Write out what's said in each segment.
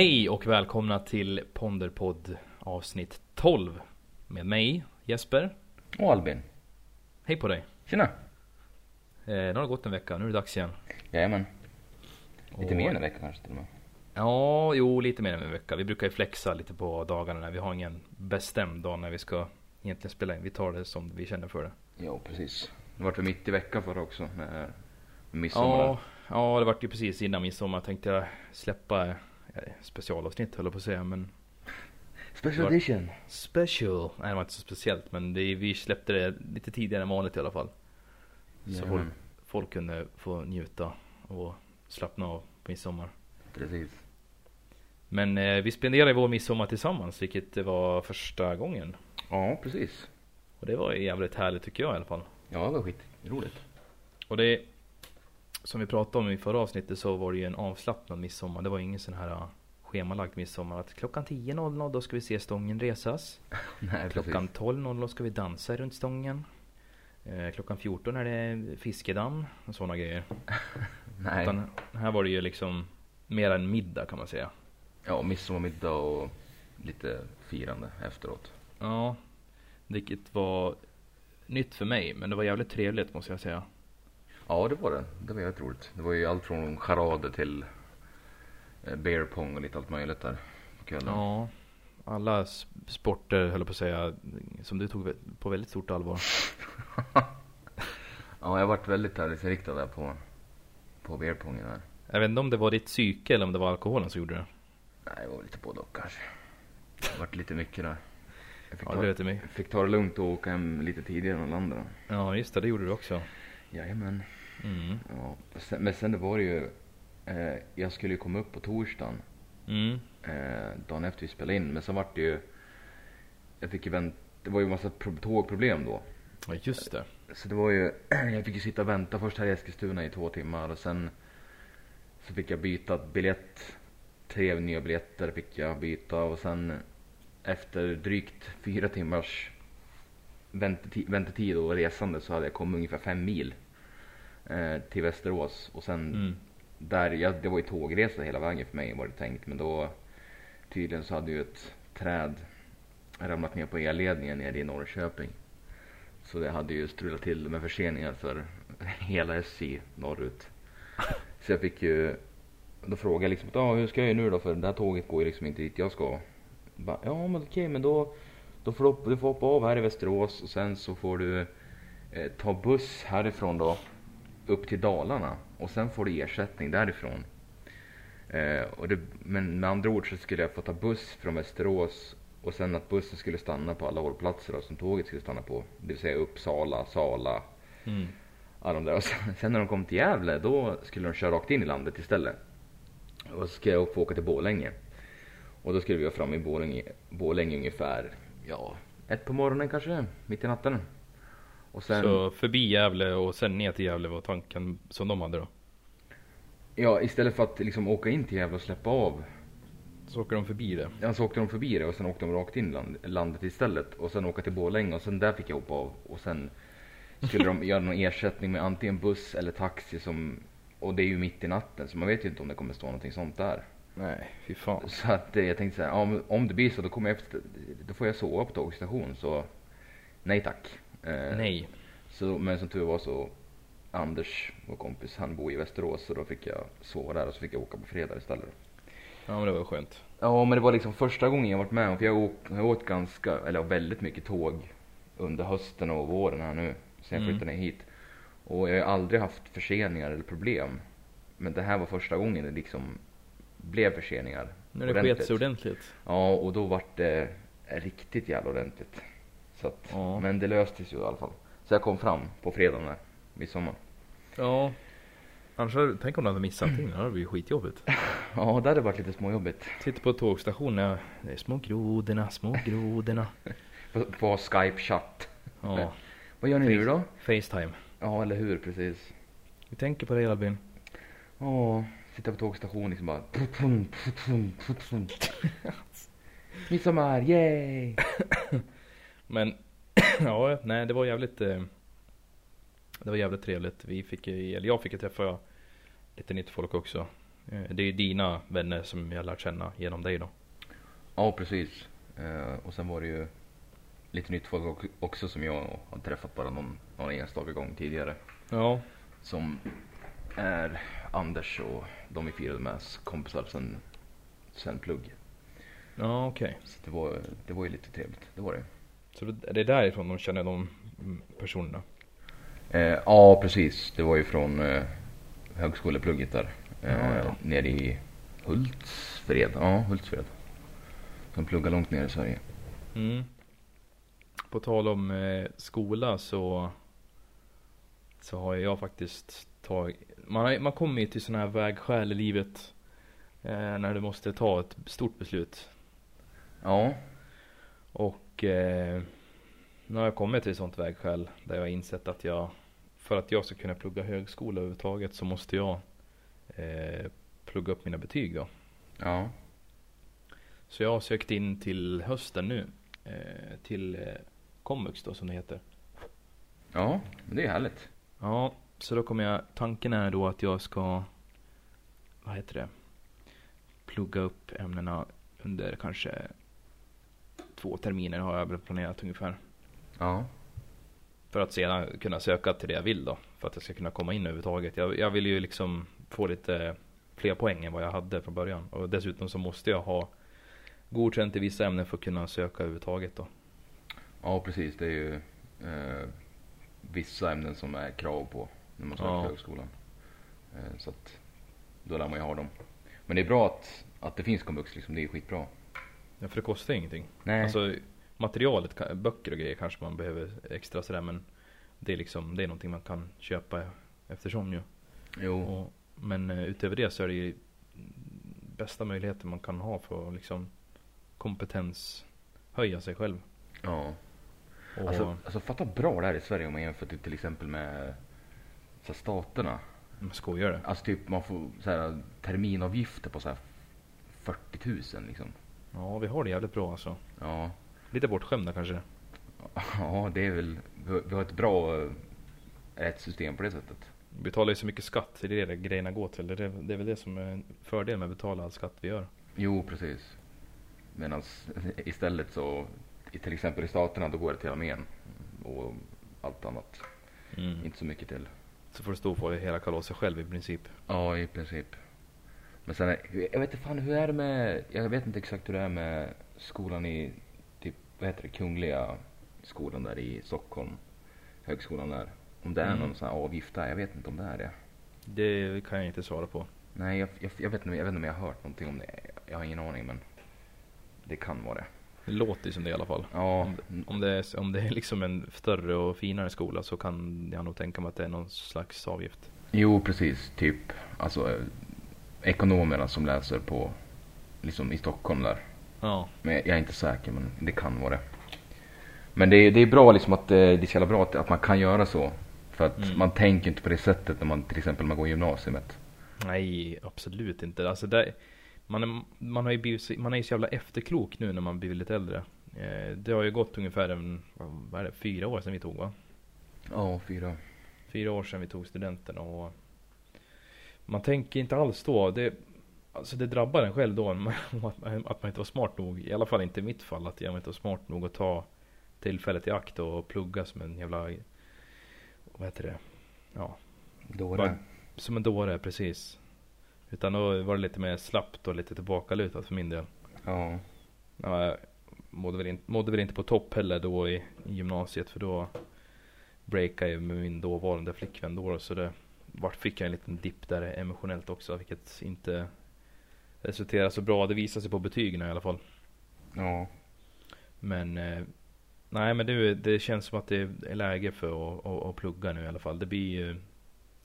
Hej och välkomna till Ponderpodd avsnitt 12 med mig Jesper. Och Albin. Hej på dig. Tjena. Eh, nu har det gått en vecka, nu är det dags igen. Jajamän. Lite Och- mer än en vecka kanske till och med. Ja, jo lite mer än en vecka. Vi brukar ju flexa lite på dagarna när vi har ingen bestämd dag när vi ska egentligen spela in. Vi tar det som vi känner för det. Jo, precis. Det vart väl mitt i veckan förra också med med midsommar. Ja, ja, det vart ju precis innan midsommar tänkte jag släppa specialavsnitt höll jag på att säga men Special Vart- edition. Special, nej det var inte så speciellt men det, vi släppte det lite tidigare än vanligt i alla fall. Så folk, Jajamän. folk kunde få njuta och slappna av på midsommar. Precis. Men eh, vi spenderade vår midsommar tillsammans vilket var första gången. Ja, precis. Och det var jävligt härligt tycker jag i alla fall. Ja, det var skitroligt. Och det som vi pratade om i förra avsnittet så var det ju en avslappnad midsommar. Det var ingen sån här uh, schemalagd midsommar att klockan 10.00 då ska vi se stången resas. Nej, Klockan 12.00 ska vi dansa runt stången. Eh, klockan 14 är det fiskedamm och sådana grejer. Nej. Utan här var det ju liksom mer en middag kan man säga. Ja, midsommarmiddag och lite firande efteråt. Ja, vilket var nytt för mig men det var jävligt trevligt måste jag säga. Ja, det var det. Det var jävligt roligt. Det var ju allt från charader till eh, beer pong och lite allt möjligt där på kvällen. Ja, alla sporter höll jag på att säga som du tog på väldigt stort allvar. Ja, jag varit väldigt tävlingsinriktad där på, på beer pongen där. Jag vet inte om det var ditt psyke eller om det var alkoholen som gjorde det. Nej, det var lite både och kanske. Det vart lite mycket där. Jag fick, Ja, ta, det fick ta det lugnt och åka hem lite tidigare än alla andra. Ja, just det, det gjorde du också. Jajamän. Mm. Ja. Sen, men sen det var det ju, eh, jag skulle ju komma upp på torsdagen, Mm. eh, dagen efter vi spelade in. Men sen vart det ju, jag fick ju vänta, det var ju massa pro- tågproblem då. Ja, just det. Så det var ju, jag fick ju sitta och vänta först här i Eskilstuna i två timmar och sen så fick jag byta biljett. Tre nya biljetter fick jag byta och sen efter drygt fyra timmars väntetid, väntetid och resande så hade jag kommit ungefär fem mil eh, till Västerås och sen Mm. där, jag, det var ju tågresa hela vägen för mig var det tänkt men då tydligen så hade ju ett träd ramlat ner på elledningen nere i Norrköping. Så det hade ju strulat till med förseningar för hela SJ norrut. Så jag fick ju, då frågade jag liksom, ja hur ska jag göra nu då för det här tåget går ju liksom inte dit jag ska. Bara, ja men okej men då, då får du, du får hoppa av här i Västerås och sen så får du eh, ta buss härifrån då upp till Dalarna och sen får du ersättning därifrån. Eh, och det, men med andra ord så skulle jag få ta buss från Västerås och sen att bussen skulle stanna på alla hållplatser då, som tåget skulle stanna på. Det vill säga Uppsala, Sala, Mm. alla de där. Och sen, sen när de kom till Gävle då skulle de köra rakt in i landet istället. Och så ska jag få åka till Borlänge. Och då skulle vi vara framme i Borlänge, Borlänge ungefär, ja, ett på morgonen kanske, mitt i natten. Och sen, Så förbi Gävle och sen ner till Gävle var tanken som de hade då. ja istället för att liksom åka in till Gävle och släppa av Så åker de förbi det. Ja, så åkte de förbi det och sen åkte de rakt in land, landet istället. Och sen åka till Borlänge och sen där fick jag hoppa av. Och sen skulle de göra någon ersättning med antingen buss eller taxi som... Och det är ju mitt i natten så man vet ju inte om det kommer stå någonting sånt där. Nej, fy fan. Så att eh, jag tänkte så här, men om det blir så då kommer jag efter, då får jag sova på tågstation så nej tack. Eh, Nej. Så, men som tur var så Anders, vår kompis, han bor i Västerås så då fick jag sova där och så fick jag åka på fredag istället. Ja men det var skönt. Ja, men det var liksom första gången jag varit med om, för jag har åkt, jag har åkt ganska, eller väldigt mycket tåg under hösten och våren här nu, sen jag Mm. flyttade ner hit. Och jag har aldrig haft förseningar eller problem. Men det här var första gången det liksom blev förseningar. Nu är det sket sig ordentligt. Ja, och då vart det riktigt jävla ordentligt. Så att, Ja. Men det löstes ju i alla fall. Så jag kom fram på fredagen där, midsommar. Ja. Annars, hade- tänk om du hade missat allting. Det hade blivit skitjobbigt. Ja, det hade varit lite småjobbigt. Sitter på tågstationen. Det är små grodorna, små grodorna. På, på Skype chatt. Ja. Vad gör ni nu då? Facetime. Ja, eller hur, precis. Vi tänker på dig Albin. Ja, sitta på tågstation liksom bara... Midsommar, yay! Men ja, nej det var jävligt eh, Det var jävligt trevligt. Vi fick ju, eller jag fick ju träffa lite nytt folk också. Eh, Det är ju dina vänner som jag lärt känna genom dig då. Ja, precis. Eh, och sen var det ju lite nytt folk ock- också som jag har träffat bara någon, någon enstaka gång tidigare. Ja. Som är Anders och de vi firade med kompisar sen, sen plugg. Ja okej. Så det var, det var ju lite trevligt, det var det. Så det är därifrån de känner de personerna? Eh, ja, precis. Det var ju från eh, högskoleplugget där. Eh, Ja, ja. Nere i Hultsfred. Ja, Hultsfred. Som pluggar långt ner i Sverige. Mm. På tal om eh, skola så Så har jag faktiskt tagit Man, har- man kommer ju till sådana här vägskäl i livet eh, När du måste ta ett stort beslut Ja, Och eh, Nu har jag kommit till ett sånt vägskäl Där jag har insett att jag För att jag ska kunna plugga högskola överhuvudtaget så måste jag eh, Plugga upp mina betyg då. Ja, Så jag har sökt in till hösten nu eh, Till eh, Komvux då som det heter. Ja, det är härligt. Ja, så då kommer jag, tanken är då att jag ska, vad heter det, plugga upp ämnena under kanske två terminer har jag väl planerat ungefär. Ja, För att sedan kunna söka till det jag vill då. För att jag ska kunna komma in överhuvudtaget. Jag, jag vill ju liksom få lite fler poäng än vad jag hade från början. Och dessutom så måste jag ha godkänt i vissa ämnen för att kunna söka överhuvudtaget då. ja precis. Det är ju eh, vissa ämnen som är krav på när man söker Ja. högskolan. Eh, så att då lär man ju ha dem. Men det är bra att, att det finns komvux liksom. Det är skitbra. Ja, för det kostar ingenting. Nej. Alltså materialet, böcker och grejer kanske man behöver extra sådär men det är liksom, det är någonting man kan köpa eftersom ju. jo. Och, men eh, utöver det så är det ju bästa möjligheten man kan ha för att liksom kompetens höja sig själv. Ja. Och, Alltså, alltså fatta bra det här i Sverige om man jämför till, till exempel med så här, staterna. man skojar det. Alltså typ man får så här, terminavgifter på så här 40 000 liksom. Ja, vi har det jävligt bra alltså. Ja, Lite bortskämda kanske. ja det är väl, vi har- ett bra eh, rättssystem på det sättet. Vi betalar ju så mycket skatt, det är det grejerna går till. Det är, det är väl det som är en fördel med att betala all skatt vi gör. Jo, precis. Medan istället så, i, till exempel i staterna, då går det till armén och allt annat. Mm. Inte så mycket till. Så får du stå för hela kalaset själv i princip. Ja, i princip. Men sen, jag vet inte fan hur är det med, jag vet inte exakt hur det är med skolan i, typ, vad heter det, Kungliga skolan där i Stockholm. Högskolan där. Om det är Mm. någon sån här avgift där, jag vet inte om det är det. Det kan jag inte svara på. Nej, jag, jag, jag, vet, inte, jag vet inte om jag har hört någonting om det. Jag har ingen aning men det kan vara det. Det låter ju som det i alla fall. Ja, Om, det- om, det är, om det är liksom en större och finare skola så kan jag nog tänka mig att det är någon slags avgift. jo precis. Typ, alltså ekonomerna som läser på, liksom i Stockholm där. Ja. Men jag är inte säker, men det kan vara det. Men det är, det är bra liksom att eh, det är så jävla bra att, att man kan göra så. För att Mm. man tänker inte på det sättet när man till exempel man går i gymnasiet. Nej, absolut inte. Alltså det, man, är, man, har ju blivit, man är ju så jävla efterklok nu när man blir lite äldre. Eh, det har ju gått ungefär en, vad är det, fyra år sedan vi tog va? Ja, fyra. Fyra år sedan vi tog studenten och man tänker inte alls då. Det, alltså det drabbar en själv då att man, att man inte var smart nog. I alla fall inte i mitt fall. Att jag inte var smart nog att ta tillfället i akt och plugga som en jävla, vad heter det? Ja, Då Bara- som en dåre precis. Utan då var det lite mer slappt och lite tillbakalutat för min del. Ja. Ja, jag mådde väl, inte, mådde väl inte på topp heller då i, i gymnasiet för då breakade jag med min dåvarande flickvän då så det vart fick jag en liten dipp där emotionellt också vilket inte resulterade så bra. Det visade sig på betygen i alla fall. Ja. Men eh, nej men det, det känns som att det är läge för att, att, att plugga nu i alla fall. Det blir ju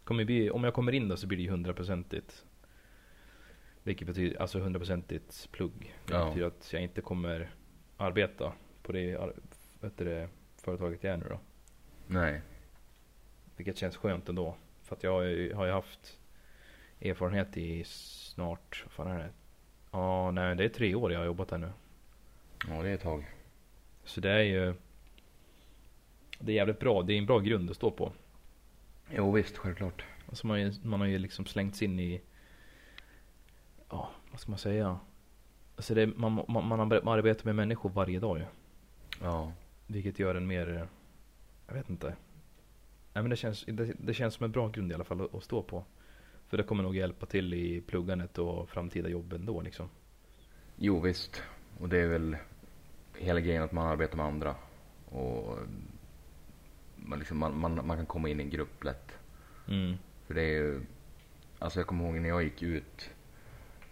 kommer bli, om jag kommer in då så blir det ju hundraprocentigt. Vilket betyder, alltså hundraprocentigt plugg. Det Ja. betyder att jag inte kommer arbeta på det, vet det företaget jag är nu då. Nej. Vilket känns skönt ändå. För att jag har ju, haft erfarenhet i snart, vad fan är det? Ja, nej det är tre år jag har jobbat här nu. Ja, det är ett tag. Så det är ju Det är jävligt bra, det är en bra grund att stå på. Jo, visst, självklart. Alltså man, man har ju liksom slängts in i ja, vad ska man säga? Alltså det, man, man, man ar- man arbetar med människor varje dag ju. Ja. Vilket gör en mer, jag vet inte. Nej men det känns, det, det känns som en bra grund i alla fall att, att stå på. För det kommer nog hjälpa till i pluggandet och framtida jobb ändå liksom. Jo visst. Och det är väl hela grejen att man arbetar med andra. Och man, liksom, man, man, man kan komma in i en grupp lätt. Mm. För det är ju, alltså jag kommer ihåg när jag gick ut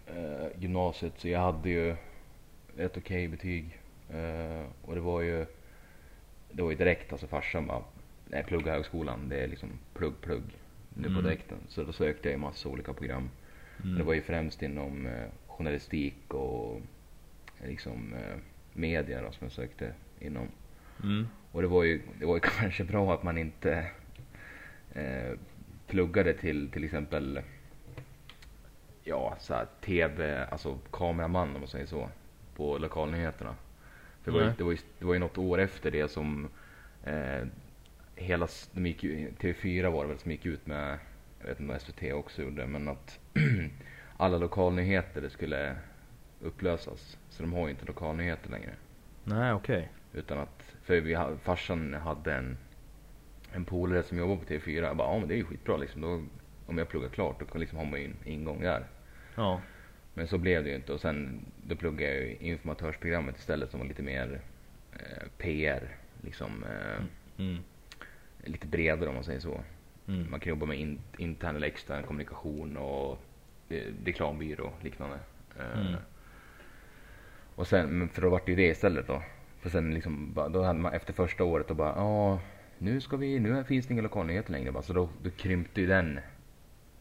eh, gymnasiet så jag hade ju ett okej betyg. Eh, och det var ju, det var ju direkt alltså farsan bara, nej plugga högskolan, det är liksom plugg, plugg nu på Mm. direkten. Så då sökte jag i massa olika program. Mm. Det var ju främst inom eh, journalistik och liksom eh, media då, som jag sökte inom. Mm. Och det var ju, det var ju kanske bra att man inte eh, pluggade till till exempel ja, så här, tv, alltså kameraman om man säger så, på lokalnyheterna. För det var, ju, det, var ju, det var ju något år efter det som eh, hela, de gick, ju- TV4 var det väl som gick ut med, jag vet inte vad SVT också gjorde, men att alla lokalnyheter skulle upplösas. Så de har ju inte lokalnyheter längre. Nej okej. Utan att, för vi, farsan hade en, en polare som jobbade på TV4. Jag bara, ja men det är ju skitbra liksom. Då, om jag pluggar klart då liksom ha min ingång där. Ja. Men så blev det ju inte och sen då pluggade jag ju informatörsprogrammet istället som var lite mer eh, PR. Liksom eh, Mm. Lite bredare om man säger så. Mm. Man kan jobba med in, intern eller extern kommunikation och eh, reklambyrå och liknande. Eh, Mm. Och sen, för då vart det ju det istället då. För sen liksom, då hade man efter första året och bara, ja nu ska vi, nu finns det inga lokalnyheter längre bara. Så då, då krympte ju den,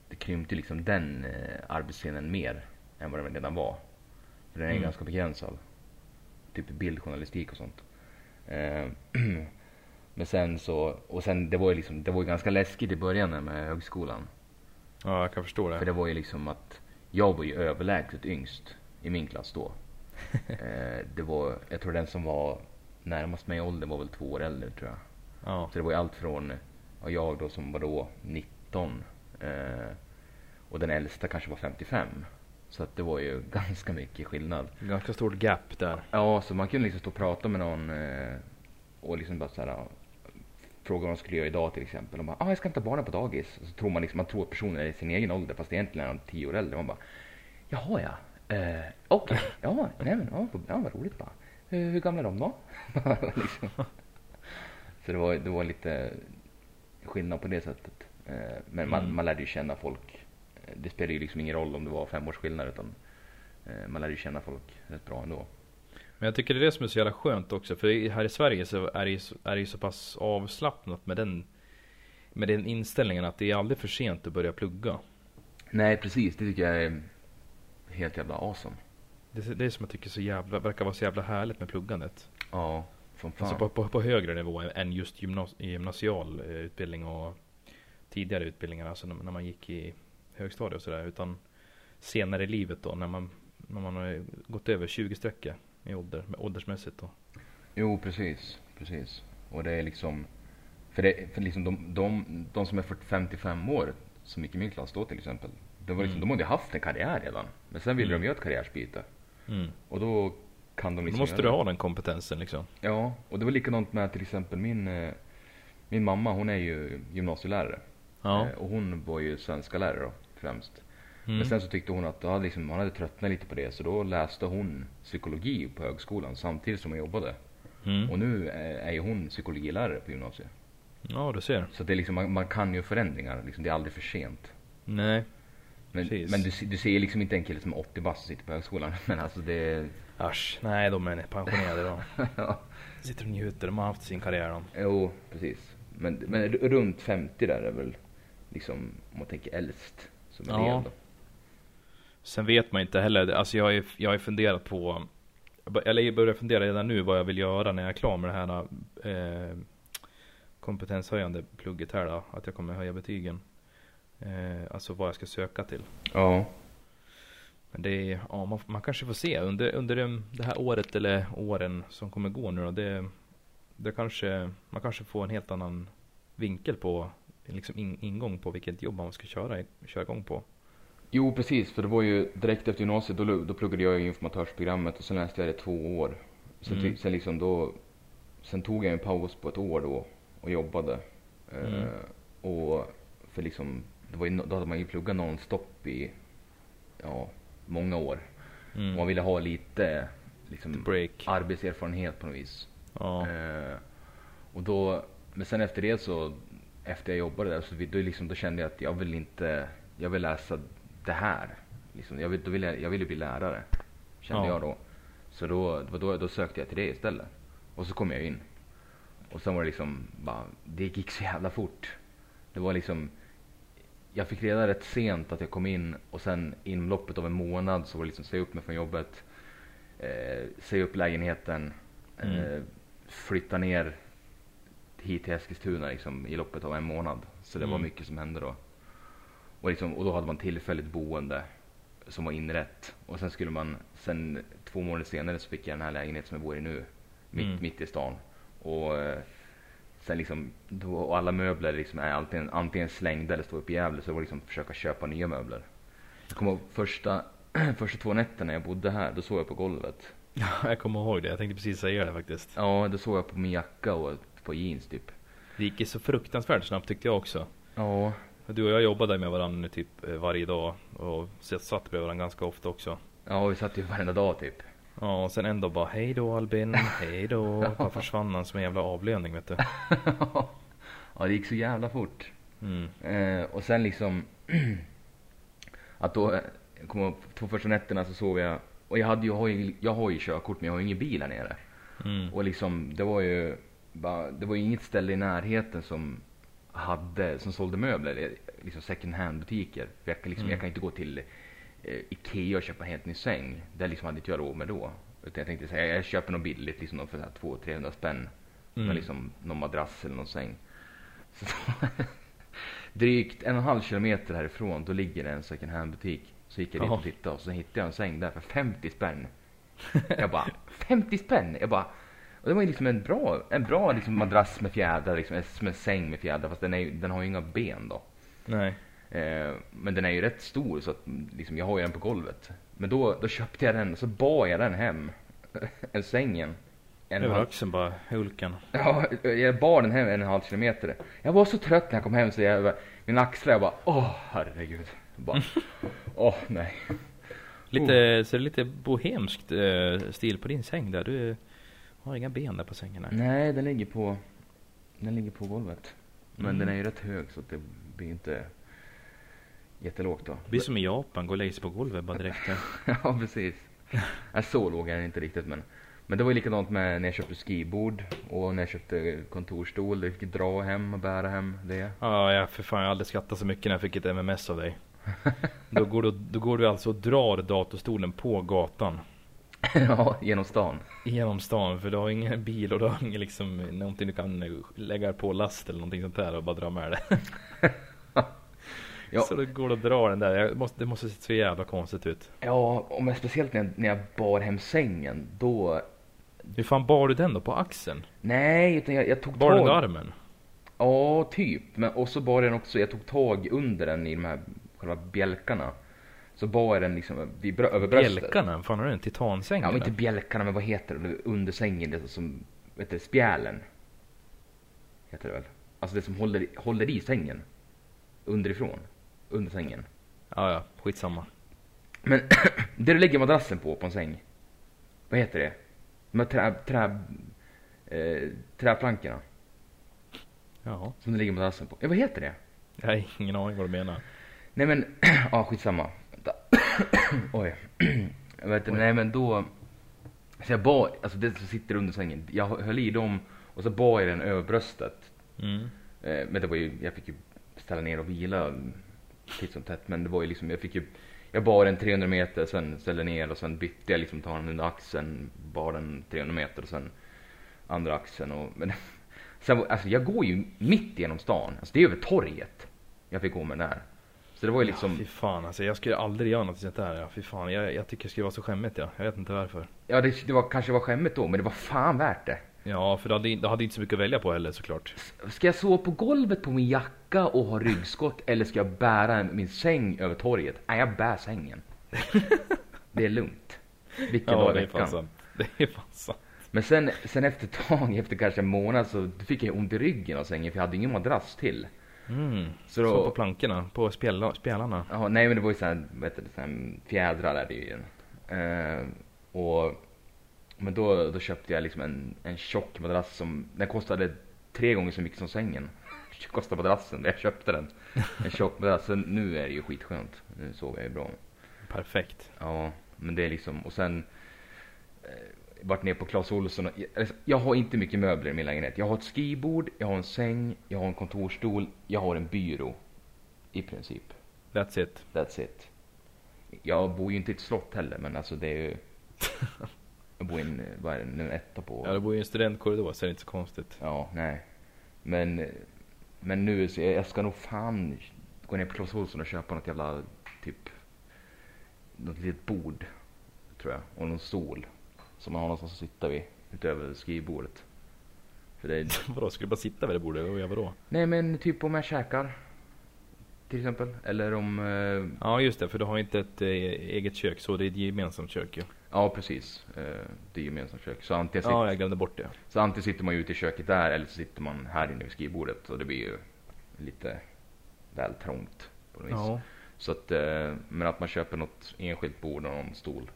det krympte liksom den eh, arbetsscenen mer än vad den redan var. För den är Mm. ganska begränsad. Typ bildjournalistik och sånt. Men sen så, och sen det var ju liksom, det var ju ganska läskigt i början med högskolan. Ja jag kan förstå det. För det var ju liksom att jag var ju överlägset yngst i min klass då. eh, det var, jag tror den som var närmast mig i ålder var väl två år äldre tror jag. Ja. Så det var ju allt från, ja, jag då som var då 19 eh, och den äldsta kanske var 55. Så att det var ju ganska mycket skillnad. Ganska stort gap där. Ja, så man kunde liksom stå och prata med någon eh, och liksom bara såhär fråga vad de skulle göra idag till exempel. Och bara, ah, jag ska hämta barnen på dagis. Och så tror man liksom, man tror att personen är i sin egen ålder fast egentligen är han tio år äldre. Man bara, jaha ja, eh, okej, ja, nej men, ja, ja vad roligt bara. Eh, hur gamla är de då? liksom. Så det var, det var lite skillnad på det sättet. Eh, men man, Mm. man lärde ju känna folk. Eh, Det spelade ju liksom ingen roll om det var fem års skillnad utan eh, man lärde ju känna folk rätt bra ändå. Men jag tycker det är det som är så jävla skönt också. För här i Sverige så är det ju så, är det så pass avslappnat med den, med den inställningen att det är aldrig för sent att börja plugga. Nej precis, det tycker jag är helt jävla awesome. Det, är- det är som jag tycker så jävla, verkar vara så jävla härligt med pluggandet. Ja, som fan. Alltså på, på, på högre nivå än just gymnas, gymnasial eh, utbildning och tidigare utbildningar. Alltså när, när man gick i högstadiet och sådär. Utan senare i livet då när man, när man har gått över 20 streck i ålder, åldersmässigt då. Jo precis, precis. Och det är liksom, för, det, för liksom de, de, de som är 40-55 år, som gick i min klass då till exempel. Det var liksom, Mm. De hade haft en karriär redan. Men sen ville Mm. de göra ett karriärsbyte. Mm. Och då kan de Då liksom måste göra du ha den kompetensen liksom. Ja, och det var likadant med till exempel min, eh, min mamma, hon är ju gymnasielärare. Ja. Eh, Och hon var ju svenska lärare då, främst. Mm. Men sen så tyckte hon att hade liksom, hon hade tröttnat lite på det så då läste hon psykologi på högskolan samtidigt som hon jobbade. Mm. Och nu är ju hon psykologilärare på gymnasiet. Ja, du ser. Så det är liksom, man, man kan ju förändringar, liksom, det är aldrig för sent. Nej. Men, Precis. men du, du ser liksom inte en kille som är 80 bast och sitter på högskolan. Men alltså det... Asch. Nej, de är pensionerade då. ja, Sitter och njuter. De har haft sin karriär de. jo, precis. Men, men runt 50 där är väl liksom, om man tänker äldst, som är Ja. då. Sen vet man inte heller. Alltså jag har jag ju funderat på. Eller jag börjar fundera redan nu vad jag vill göra när jag är klar med det här eh, kompetenshöjande plugget här då. Att jag kommer höja betygen. Eh, alltså vad jag ska söka till. Ja, Men det är, ja, man, man kanske får se under, under det- här året eller åren som kommer gå nu då. Det, det kanske, man kanske får en helt annan vinkel på liksom in, ingång på vilket jobb man ska köra, köra igång på. Jo precis, för det var ju direkt efter gymnasiet då, då pluggade jag informatörsprogrammet och sen läste jag det två år. Sen, Mm. sen liksom då, sen tog jag en paus på ett år då och jobbade. Mm. Eh, och för liksom, det var ju, då hade man ju pluggat nonstop i, ja, många år. Och man Mm. ville ha lite, liksom, arbetserfarenhet på något vis. Ja. Eh, och då, men sen efter det så, efter jag jobbade där så vi- då, liksom, då kände jag att jag vill inte, jag vill läsa det här. Liksom, jag, vill, då vill jag, ville bli lärare, kände Ja. jag då. Så då, var då, då sökte jag till det istället. Och så kom jag in. Och sen var det liksom, bara, det gick så jävla fort. Det var liksom, jag fick reda rätt sent att jag kom in och sen inom loppet av en månad så var det liksom säga upp mig från jobbet. Eh, säga upp lägenheten. Mm. Eh, flytta ner hit till Eskilstuna liksom, i loppet av en månad. Så det var Mm. mycket som hände då. Och, liksom, och då hade man tillfälligt boende som var inrätt. Och sen skulle man, sen två månader senare så fick jag den här lägenheten som jag bor i nu. Mitt, Mm. mitt i stan. Och eh, sen liksom, då, och alla möbler liksom är antingen, antingen slängda eller står uppe i Gävle. Så det var liksom försöka köpa nya möbler. Jag kommer ihåg första, första två nätterna jag bodde här, då sov jag på golvet. jag kommer ihåg det. Jag tänkte precis säga det faktiskt. Ja, då sov jag på min jacka och på jeans typ. Det gick ju så fruktansvärt snabbt tyckte jag också. Ja, Du och jag jobbade med varandra typ eh, varje dag och satt bredvid varandra ganska ofta också. ja vi satt ju varenda dag typ. Ja och sen en dag bara hej då Albin, hej då. Bara försvann han som en jävla avlöning vet du. ja, det gick så jävla fort. Mm. Eh, och sen liksom att då, eh, kommer ihåg, två första nätterna så sov jag och jag hade jag har ju, jag har ju körkort men jag har ju ingen bil här nere. Mm. Och liksom det var ju bara, det var ju inget ställe i närheten som hade, som sålde möbler, eller liksom second hand butiker. Jag kan liksom, Mm. jag kan inte gå till eh, Ikea och köpa en helt ny säng. Det liksom hade inte jag råd med då. Utan jag tänkte säga, jag köper något billigt liksom för 200-300 spänn. Mm. Med liksom någon madrass eller någon säng. Så drygt en och en halv kilometer härifrån, då ligger det en second hand butik. Så gick jag dit och tittade och så hittade jag en säng där för 50 spänn. Jag bara, 50 spänn? Jag bara, och det var ju liksom en bra, en bra liksom madrass med fjädrar, liksom, som en säng med fjädrar. Fast den, är, den har ju inga ben då. Nej. Eh, men den är ju rätt stor så att liksom, jag har ju den på golvet. Men då, då köpte jag den och så bar jag den hem. en sängen. En Över axeln bara, Hulken. Ja, jag bar den hem en och en halv kilometer. Jag var så trött när jag kom hem så jag, mina axlar, jag bara åh herregud. Bara, åh nej. Lite, så det är lite bohemskt eh, stil på din säng där. Du har inga ben där på sängen. här. Nej, den ligger på, den ligger på golvet. Men Mm. den är ju rätt hög så det blir inte jättelågt då. Det blir som i Japan, gå och lägga sig på golvet bara direkt. ja, precis. Så låg är den inte riktigt men. Men det var ju likadant med när jag köpte skibord och när jag köpte kontorstol. Jag fick dra hem och bära hem det. Ja, jag för fan jag har aldrig skrattat så mycket när jag fick ett MMS av dig. Då går, du, då går du alltså och drar datorstolen på gatan. ja, genom stan. Genom stan för du har ingen bil och du har ingen liksom någonting du kan lägga på last eller någonting sånt där och bara dra med det. Ja. Så då går du och drar den där. Jag måste, det måste se så jävla konstigt ut. Ja, och men speciellt när jag, när jag bar hem sängen. Då... Hur fan bar du den då? På axeln? Nej, utan jag, jag tog Bar du tag... under armen? Ja, typ. Men, och så bar jag den också, jag tog tag under den i de här själva bjälkarna. Så bar jag den liksom vid brö- över bröstet. Bjälkarna? Fan har du en titansäng Ja, men inte bjälkarna, men vad heter det? Under sängen, det som, vet du, spjälen. Heter det väl? Alltså det som håller, håller i sängen. Underifrån. Under sängen. Ja, ja, skitsamma. Men det du lägger madrassen på, på en säng. Vad heter det? De här trä, trä, eh, träplankorna. Ja, Som du lägger madrassen på. Ja, vad heter det? jag har ingen aning vad du menar. Nej men, ja skitsamma. Oj. Jag vet inte, Oj. nej men då. Så jag bar, alltså det som sitter under sängen. Jag höll i dem och så bar jag den över bröstet. Mm. Eh, men det var ju, jag fick ju ställa ner och vila titt som tätt. Men det var ju liksom, jag fick ju, jag bar den 300 meter, sen ställde ner och sen bytte jag liksom, tar den under axeln, bar den 300 meter och sen andra axeln och, men sen, alltså jag går ju mitt genom stan. Alltså det är över torget jag fick gå med den där. Så det var ju liksom, Ja, fy fan alltså, jag skulle aldrig göra något sånt där. Ja, fy fan, jag, jag tycker det skulle vara så skämmigt ja. Jag vet inte varför. Ja, det, det var, kanske var skämmigt då, men det var fan värt det. Ja, för du hade, du hade inte så mycket att välja på heller såklart. Ska jag sova på golvet på min jacka och ha ryggskott eller ska jag bära min säng över torget? Nej, jag bär sängen. Det är lugnt. Vilken dag Ja, i är fan veckan. sant. Det är fan sant. Men sen, sen efter ett tag, efter kanske en månad så fick jag ont i ryggen av sängen för jag hade ingen madrass till. Mm. Så Så, då- på plankorna, på spjälla, spjällarna. Ja, nej men det var ju såhär, vad heter det, fjädrar är det ju. Eh, och, men då, då köpte jag liksom en, en tjock madrass som, den kostade tre gånger så mycket som sängen. Kostade madrassen när jag köpte den. En tjock madrass, så nu är det ju skitskönt. Nu sover jag ju bra. Perfekt. Ja, men det är liksom, och sen eh, varit ner på Clas Ohlson. Jag har inte mycket möbler i min lägenhet. Jag har ett skrivbord, jag har en säng, jag har en kontorsstol, jag har en byrå. I princip. That's it. That's it. Jag bor ju inte i ett slott heller, men alltså det är ju... Jag bor i en, vad är det, en etta på... Ja, du bor ju i en studentkorridor så det är inte så konstigt. Ja, nej. Men, men nu så jag, jag ska nog fan gå ner på Clas Ohlson och köpa något jävla typ något litet bord tror jag och någon stol som man har någonstans att sitta vid utöver skrivbordet. För det är, Vadå, ska du bara sitta vid det bordet och göra vadå? nej men typ om jag käkar till exempel eller om eh, Ja, just det, för du har inte ett eh, eget kök så det är ett gemensamt kök ju. ja precis eh, det är gemensamt kök så antingen, sitter, Ja, jag glömde bort det. så antingen sitter man ju ute i köket där eller så sitter man här inne vid skrivbordet och det blir ju lite väl trångt på något vis. Ja. Så att, eh, men att man köper något enskilt bord och någon stol.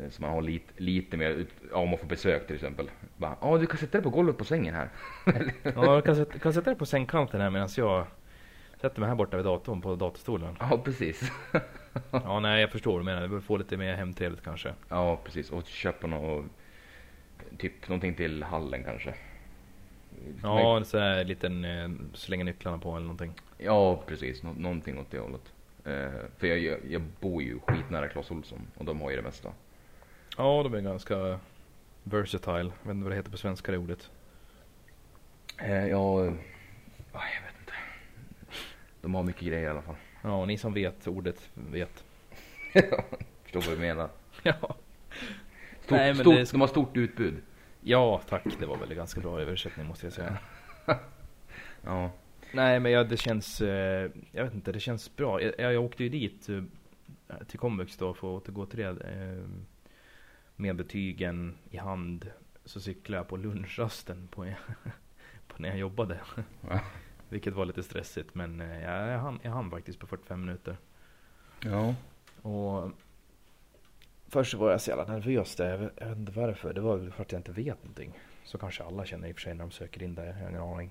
Eh, Så man har lite, lite mer, ja, om man får besök till exempel. Ja, du kan sätta dig på golvet på sängen här. Ja, du kan sätta, kan sätta dig på sängkanten här medan jag sätter mig här borta vid datorn på datorstolen. Ja, precis. Ja, nej jag förstår vad du menar. Du behöver få lite mer hemtrevligt kanske. Ja, precis. Och köpa något, typ någonting till hallen kanske. Ja, så här liten eh, slänga nycklarna på eller någonting. Ja, precis. Nå- någonting åt det hållet. Eh, för jag, jag, jag bor ju skitnära Clas Ohlson och de har ju det mesta. Ja, de är ganska versatile. Jag vet inte vad det heter på svenska det ordet. Eh, ja, eh, jag vet inte. De har mycket grejer i alla fall. Ja, ni som vet ordet vet. Förstår vad du menar. Ja. Stort, Nej, men stort, det är- De har stort utbud. Ja, tack. Det var väl ganska bra översättning måste jag säga. Ja. Nej, men ja, det känns, eh, jag vet inte, det känns bra. Jag, jag åkte ju dit eh, till komvux då för att återgå till det. Eh, med betygen i hand så cyklade jag på lunchrasten på, på när jag jobbade. Ja. Vilket var lite stressigt men eh, jag, jag, hann, jag hann faktiskt på 45 minuter. Ja. Och Först var jag så jävla nervös där. Jag vet, inte varför. Det var väl för att jag inte vet någonting. Så kanske alla känner i och för sig när de söker in där. Jag har ingen aning.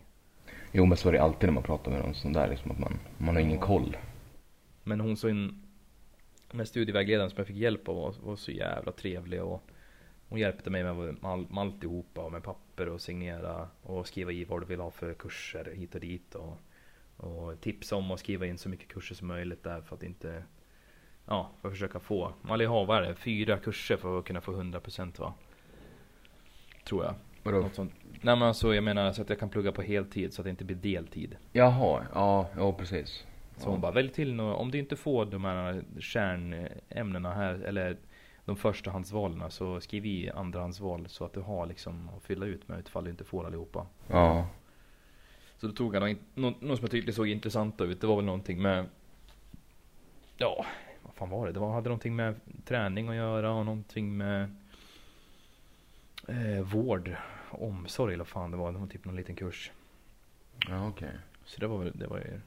Jo men så är det alltid när man pratar med någon sån där liksom att man, man har ingen koll. Men hon så in, med studievägledaren som jag fick hjälp av var, var så jävla trevlig och hon hjälpte mig med, med, all, med alltihopa och med papper och signera och skriva i vad du vill ha för kurser hit och dit och, och tipsa om att skriva in så mycket kurser som möjligt där för att inte Ja, för att försöka få, man vill ha vad är det, fyra kurser för att kunna få 100% va? Tror jag. Vadå? Något sånt. Nej men alltså jag menar så att jag kan plugga på heltid så att det inte blir deltid. Jaha, ja, ja precis. Så ja. hon bara, välj till nå om du inte får de här kärnämnena här, eller de förstahandsvalen, så skriv i andrahandsval så att du har liksom att fylla ut med ifall du inte får allihopa. Ja. Så då tog han något, som jag tyckte såg intressant ut. Det var väl någonting med, ja, vad fan var det? Det var, hade någonting med träning att göra och någonting med eh, vård, omsorg eller vad fan det var. Det var typ någon liten kurs. Ja okej. Så det var väl, det var ju,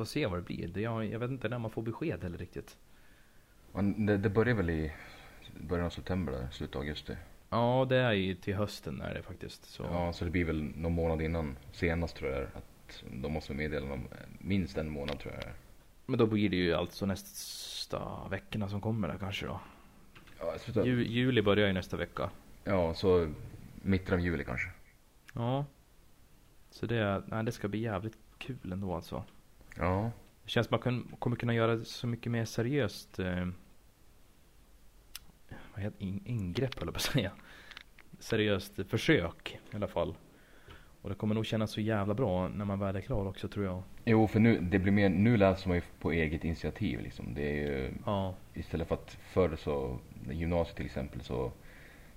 får se vad det blir. Det, jag, jag vet inte när man får besked heller riktigt. Men Det, det börjar väl i början av september där, slutet av augusti. Ja, det är ju till hösten är det faktiskt. Så. Ja, så det blir väl någon månad innan senast tror jag att de måste meddela dem minst en månad tror jag. Men då blir det ju alltså nästa veckorna som kommer där kanske då. Ja, slutet, Ju, juli börjar ju nästa vecka. ja, så mitten av juli kanske. Ja. Så det, nej, det ska bli jävligt kul ändå alltså. Ja. Det känns som man kommer kunna göra så mycket mer seriöst eh, vad heter in, ingrepp höll jag på att säga. Seriöst försök i alla fall. Och det kommer nog kännas så jävla bra när man väl är klar också tror jag. Jo, för nu, det blir mer, nu läser man ju på eget initiativ liksom. Det är ju, Ja. istället för att förr så, gymnasiet till exempel så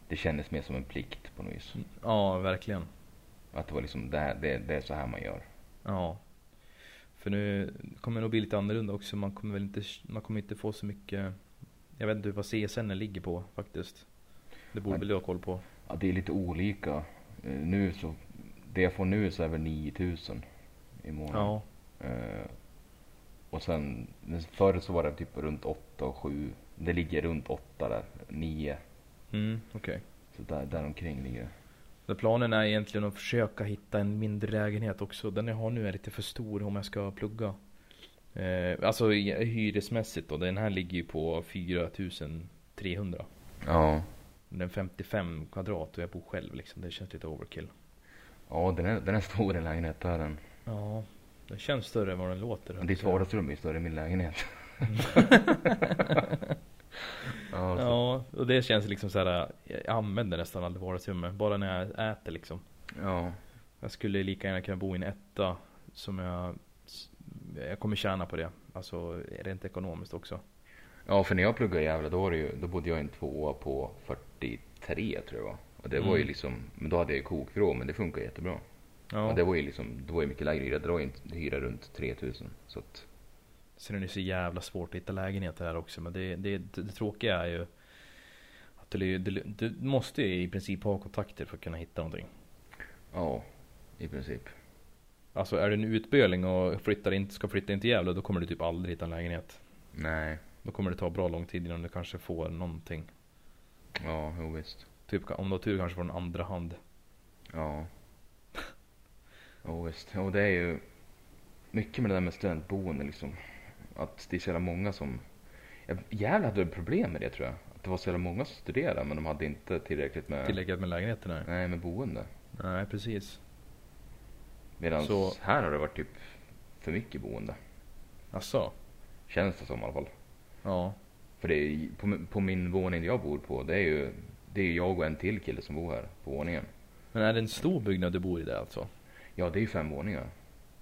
det kändes mer som en plikt på något vis. Ja, verkligen. Att det var liksom, det, här, det, det är så här man gör. Ja. För nu kommer det nog bli lite annorlunda också. Man kommer väl inte, man kommer inte få så mycket. Jag vet inte vad CSN ligger på faktiskt. Det borde Nej. väl du ha koll på. Ja, det är lite olika. Eh, Nu så, det jag får nu så är väl 9000 i månaden. Ja. Eh, och sen, förr så var det typ runt 8 och 7. Det ligger runt 8 där, 9. Mm, okej. Så där, där omkring ligger det. Så planen är egentligen att försöka hitta en mindre lägenhet också. Den jag har nu är lite för stor om jag ska plugga. Eh, alltså hyresmässigt då. Den här ligger ju på 4300. Ja. Den är 55 kvadrat och jag bor själv liksom. Det känns lite overkill. Ja, den är, den är stor den lägenheten. Är den. Ja, den känns större än vad den låter. Ditt vardagsrum är större än min lägenhet. ja, Ja, och det känns liksom så här. Jag använder nästan aldrig vardagsrummet. Bara när jag äter liksom. ja. Jag skulle lika gärna kunna bo i en etta. Som jag, jag kommer tjäna på det. Alltså rent ekonomiskt också. ja, för när jag pluggade i Gävle då, var det ju, då bodde jag i en tvåa på 43 tror jag. Och det var ju Mm. liksom, men då hade jag ju kokvrå men det funkar jättebra. Ja. Och det var ju liksom, det var ju mycket lägre hyra. Det var ju en hyra runt 3000. Så att, Sen är det så jävla svårt att hitta lägenheter här också. Men det, det, det, det tråkiga är ju. Att du, du, du måste ju i princip ha kontakter för att kunna hitta någonting. ja, i princip. Alltså är du en utböling och flyttar in, ska flytta in till Gävle. Då kommer du typ aldrig hitta en lägenhet. Nej, Då kommer det ta bra lång tid innan du kanske får någonting. ja, jo visst. Typ om du har tur kanske får en andra hand. Ja. Jo visst. Och det är ju mycket med det där med studentboende liksom. Att det är så jävla många som... Gävle hade problem med det tror jag. Att det var så jävla många som studerade men de hade inte tillräckligt med... Tillräckligt med lägenheter där. Nej, med boende. Nej precis. Medan Så- här har det varit typ för mycket boende. Asså? Känns det som i alla fall. Ja. För det är, på, på min våning jag bor på, det är ju det är jag och en till kille som bor här på våningen. Men är det en stor byggnad du bor i där alltså? Ja, det är ju fem våningar.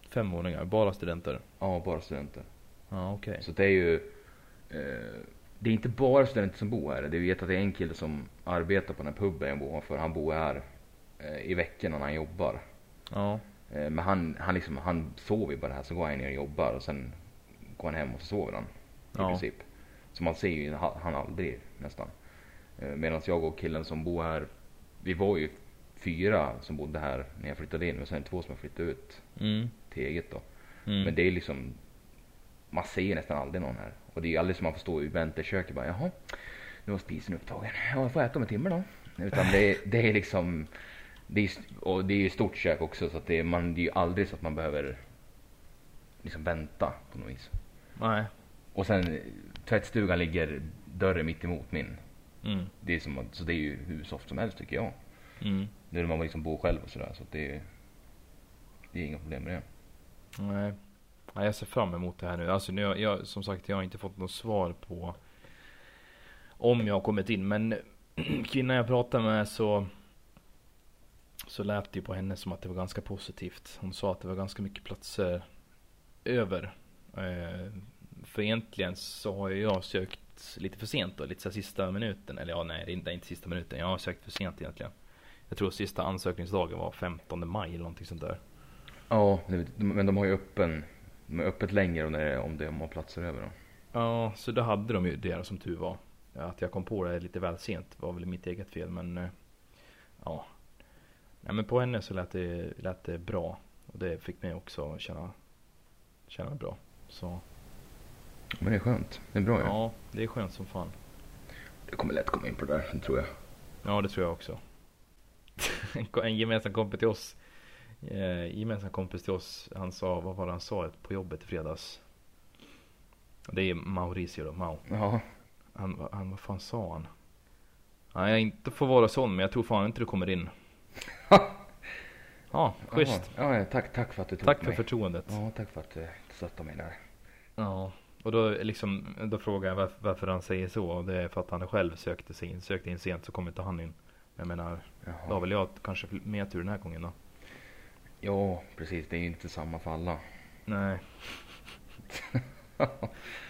Fem våningar, bara studenter? Ja, bara studenter. Ja okej. Så det är ju eh, Det är inte bara studenter som bor här. Det är ju att det är en kille som arbetar på den här puben jag bor för. Han bor här eh, i veckorna när han jobbar. Ja. Eh, men han, han, liksom, han sover ju bara här. Så går han ner och jobbar och sen går han hem och så sover han. I Ja. princip. Så man ser ju ha- han aldrig nästan. Eh, Medan jag och killen som bor här. Vi var ju fyra som bodde här när jag flyttade in. Och sen två som har flyttat ut Mm. till eget då. Mm. Men det är liksom, man ser nästan aldrig någon här. Och det är ju aldrig som man får stå i vänteköket bara, jaha, nu var spisen upptagen. Ja, jag får äta om en timme då. Utan det, det är liksom, det är, och det är ju stort kök också så att det är, man, det är ju aldrig så att man behöver liksom vänta på något vis. Nej. Och sen tvättstugan ligger dörren mitt emot min. Mm. Det är som, så det är ju hur soft som helst tycker jag. Mm. Nu när man liksom bor själv och sådär så att det är, det är inga problem med det. Nej. Ja, jag ser fram emot det här nu. Alltså nu, jag, som sagt, jag har inte fått något svar på om jag har kommit in. Men kvinnan jag pratade med så så lät det ju på henne som att det var ganska positivt. Hon sa att det var ganska mycket platser över. Eh, för egentligen så har jag sökt lite för sent då, lite så sista minuten. Eller ja, nej, det är inte, sista minuten. Jag har sökt för sent egentligen. Jag tror sista ansökningsdagen var 15 maj eller någonting sånt där. Ja, men de har ju öppen, är öppet längre om det, är- om det om man har platser över då. Ja, så då hade de ju det som tur var. Att jag kom på det lite väl sent var väl mitt eget fel men eh, Ja Nej men på henne så lät det, lät det bra. Och det fick mig också känna Känna bra. Så Men det är skönt. Det är bra ju. ja, det är skönt som fan. Du kommer lätt komma in på det där, det tror jag. Ja det tror jag också. en gemensam kompis till oss eh, Gemensam kompis till oss Han sa, vad var det han sa på jobbet i fredags? Det är Mauricio då, Mau. Ja. Han, han, vad fan sa han? Nej, jag inte får vara sån, men jag tror fan inte du kommer in. Ja, schysst. Ja, tack, tack för att du tog Tack för mig. förtroendet. Ja, tack för att du stöttade mig där. Ja. Och då liksom, då frågar jag varför, varför han säger så. Och det är för att han själv sökte, sig in, sökte in sent så kom inte han in. Jag menar, då har Jaha. väl jag kanske mer tur den här gången då. Ja, precis. Det är ju inte samma för alla. Nej.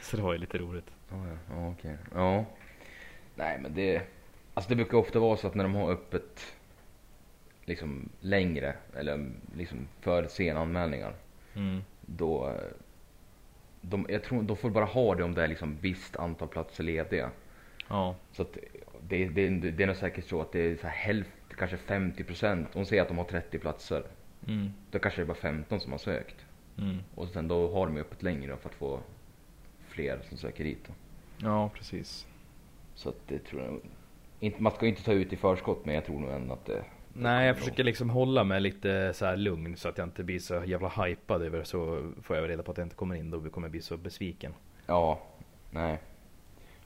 så det var ju lite roligt. Ja, ja, ja okej. Ja. Nej, men det... Alltså det brukar ofta vara så att när de har öppet liksom längre eller liksom för sena anmälningar. Mm. Då, de, jag tror de får bara ha det om det är liksom visst antal platser lediga. Ja. Så att det, det, det är nog säkert så att det är så här hälften, kanske 50 procent. Om säger att de har 30 platser. Mm. Då kanske det är bara 15 som har sökt. Mm. Och sen då har de ju öppet längre för att få fler som söker dit. Då. Ja, precis. Så att det tror jag inte, Man ska ju inte ta ut i förskott men jag tror nog ändå att det Nej, jag försöker liksom hålla mig lite så här lugn så att jag inte blir så jävla hypad över så får jag reda på att jag inte kommer in då kommer jag bli så besviken. Ja, nej.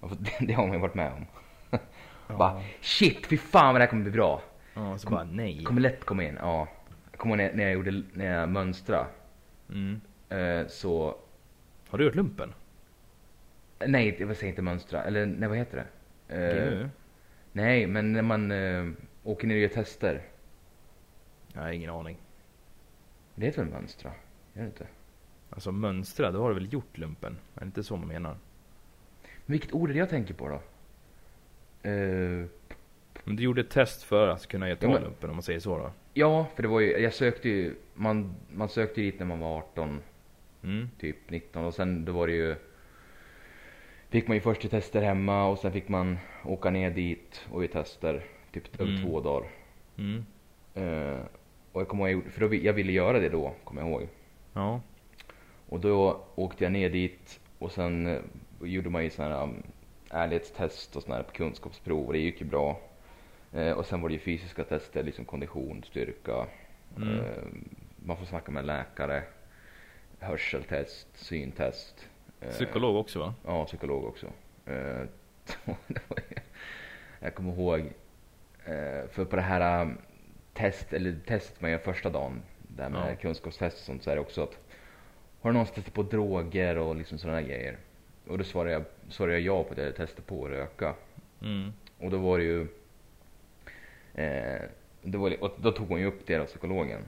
Det har man ju varit med om. Ja. Bara shit, fy fan vad det här kommer bli bra. Ja, så Kom- bara nej. Kommer lätt komma in. Ja. Jag kommer ihåg när, jag gjorde, när jag mönstrade. Mm. Eh, så, Har du gjort lumpen? nej det var inte mönstra. Eller nej vad heter det? Eh, GU? nej men när man eh, åker ner och gör tester. Jag har ingen aning. Det heter väl mönstra? Gör det inte? Alltså mönstra, då har du väl gjort lumpen? Är det inte så man menar? Men vilket ord är det jag tänker på då? Eh, Men du gjorde ett test för att kunna göra Ja, lumpen om man säger så då? Ja, för det var ju, jag sökte ju, man, man sökte ju dit när man var 18 Mm. typ 19 och sen då var det ju Fick man ju först till tester hemma och sen fick man åka ner dit och göra tester typ över Mm. två dagar. Mm. Eh, och jag kommer ihåg, för då, jag ville göra det då, kommer jag ihåg. Ja. Och då åkte jag ner dit och sen eh, gjorde man ju sådana här um, ärlighetstest och sådana här på kunskapsprov och det gick ju bra. Eh, och sen var det ju fysiska tester, liksom kondition, styrka. Mm. Eh, man får snacka med en läkare. Hörseltest, syntest. Eh, Psykolog också va? Ja, psykolog också. Eh, jag kommer ihåg, eh, för på det här um, test, eller testet man gör första dagen, där med Ja. kunskapstest och sånt, så är det också att har du någonsin testat på droger och liksom sådana grejer? Och då svarade jag, svarade jag ja på det, jag testade på att röka. Mm. Och då var det ju, eh, det var, och då tog hon ju upp det då, psykologen.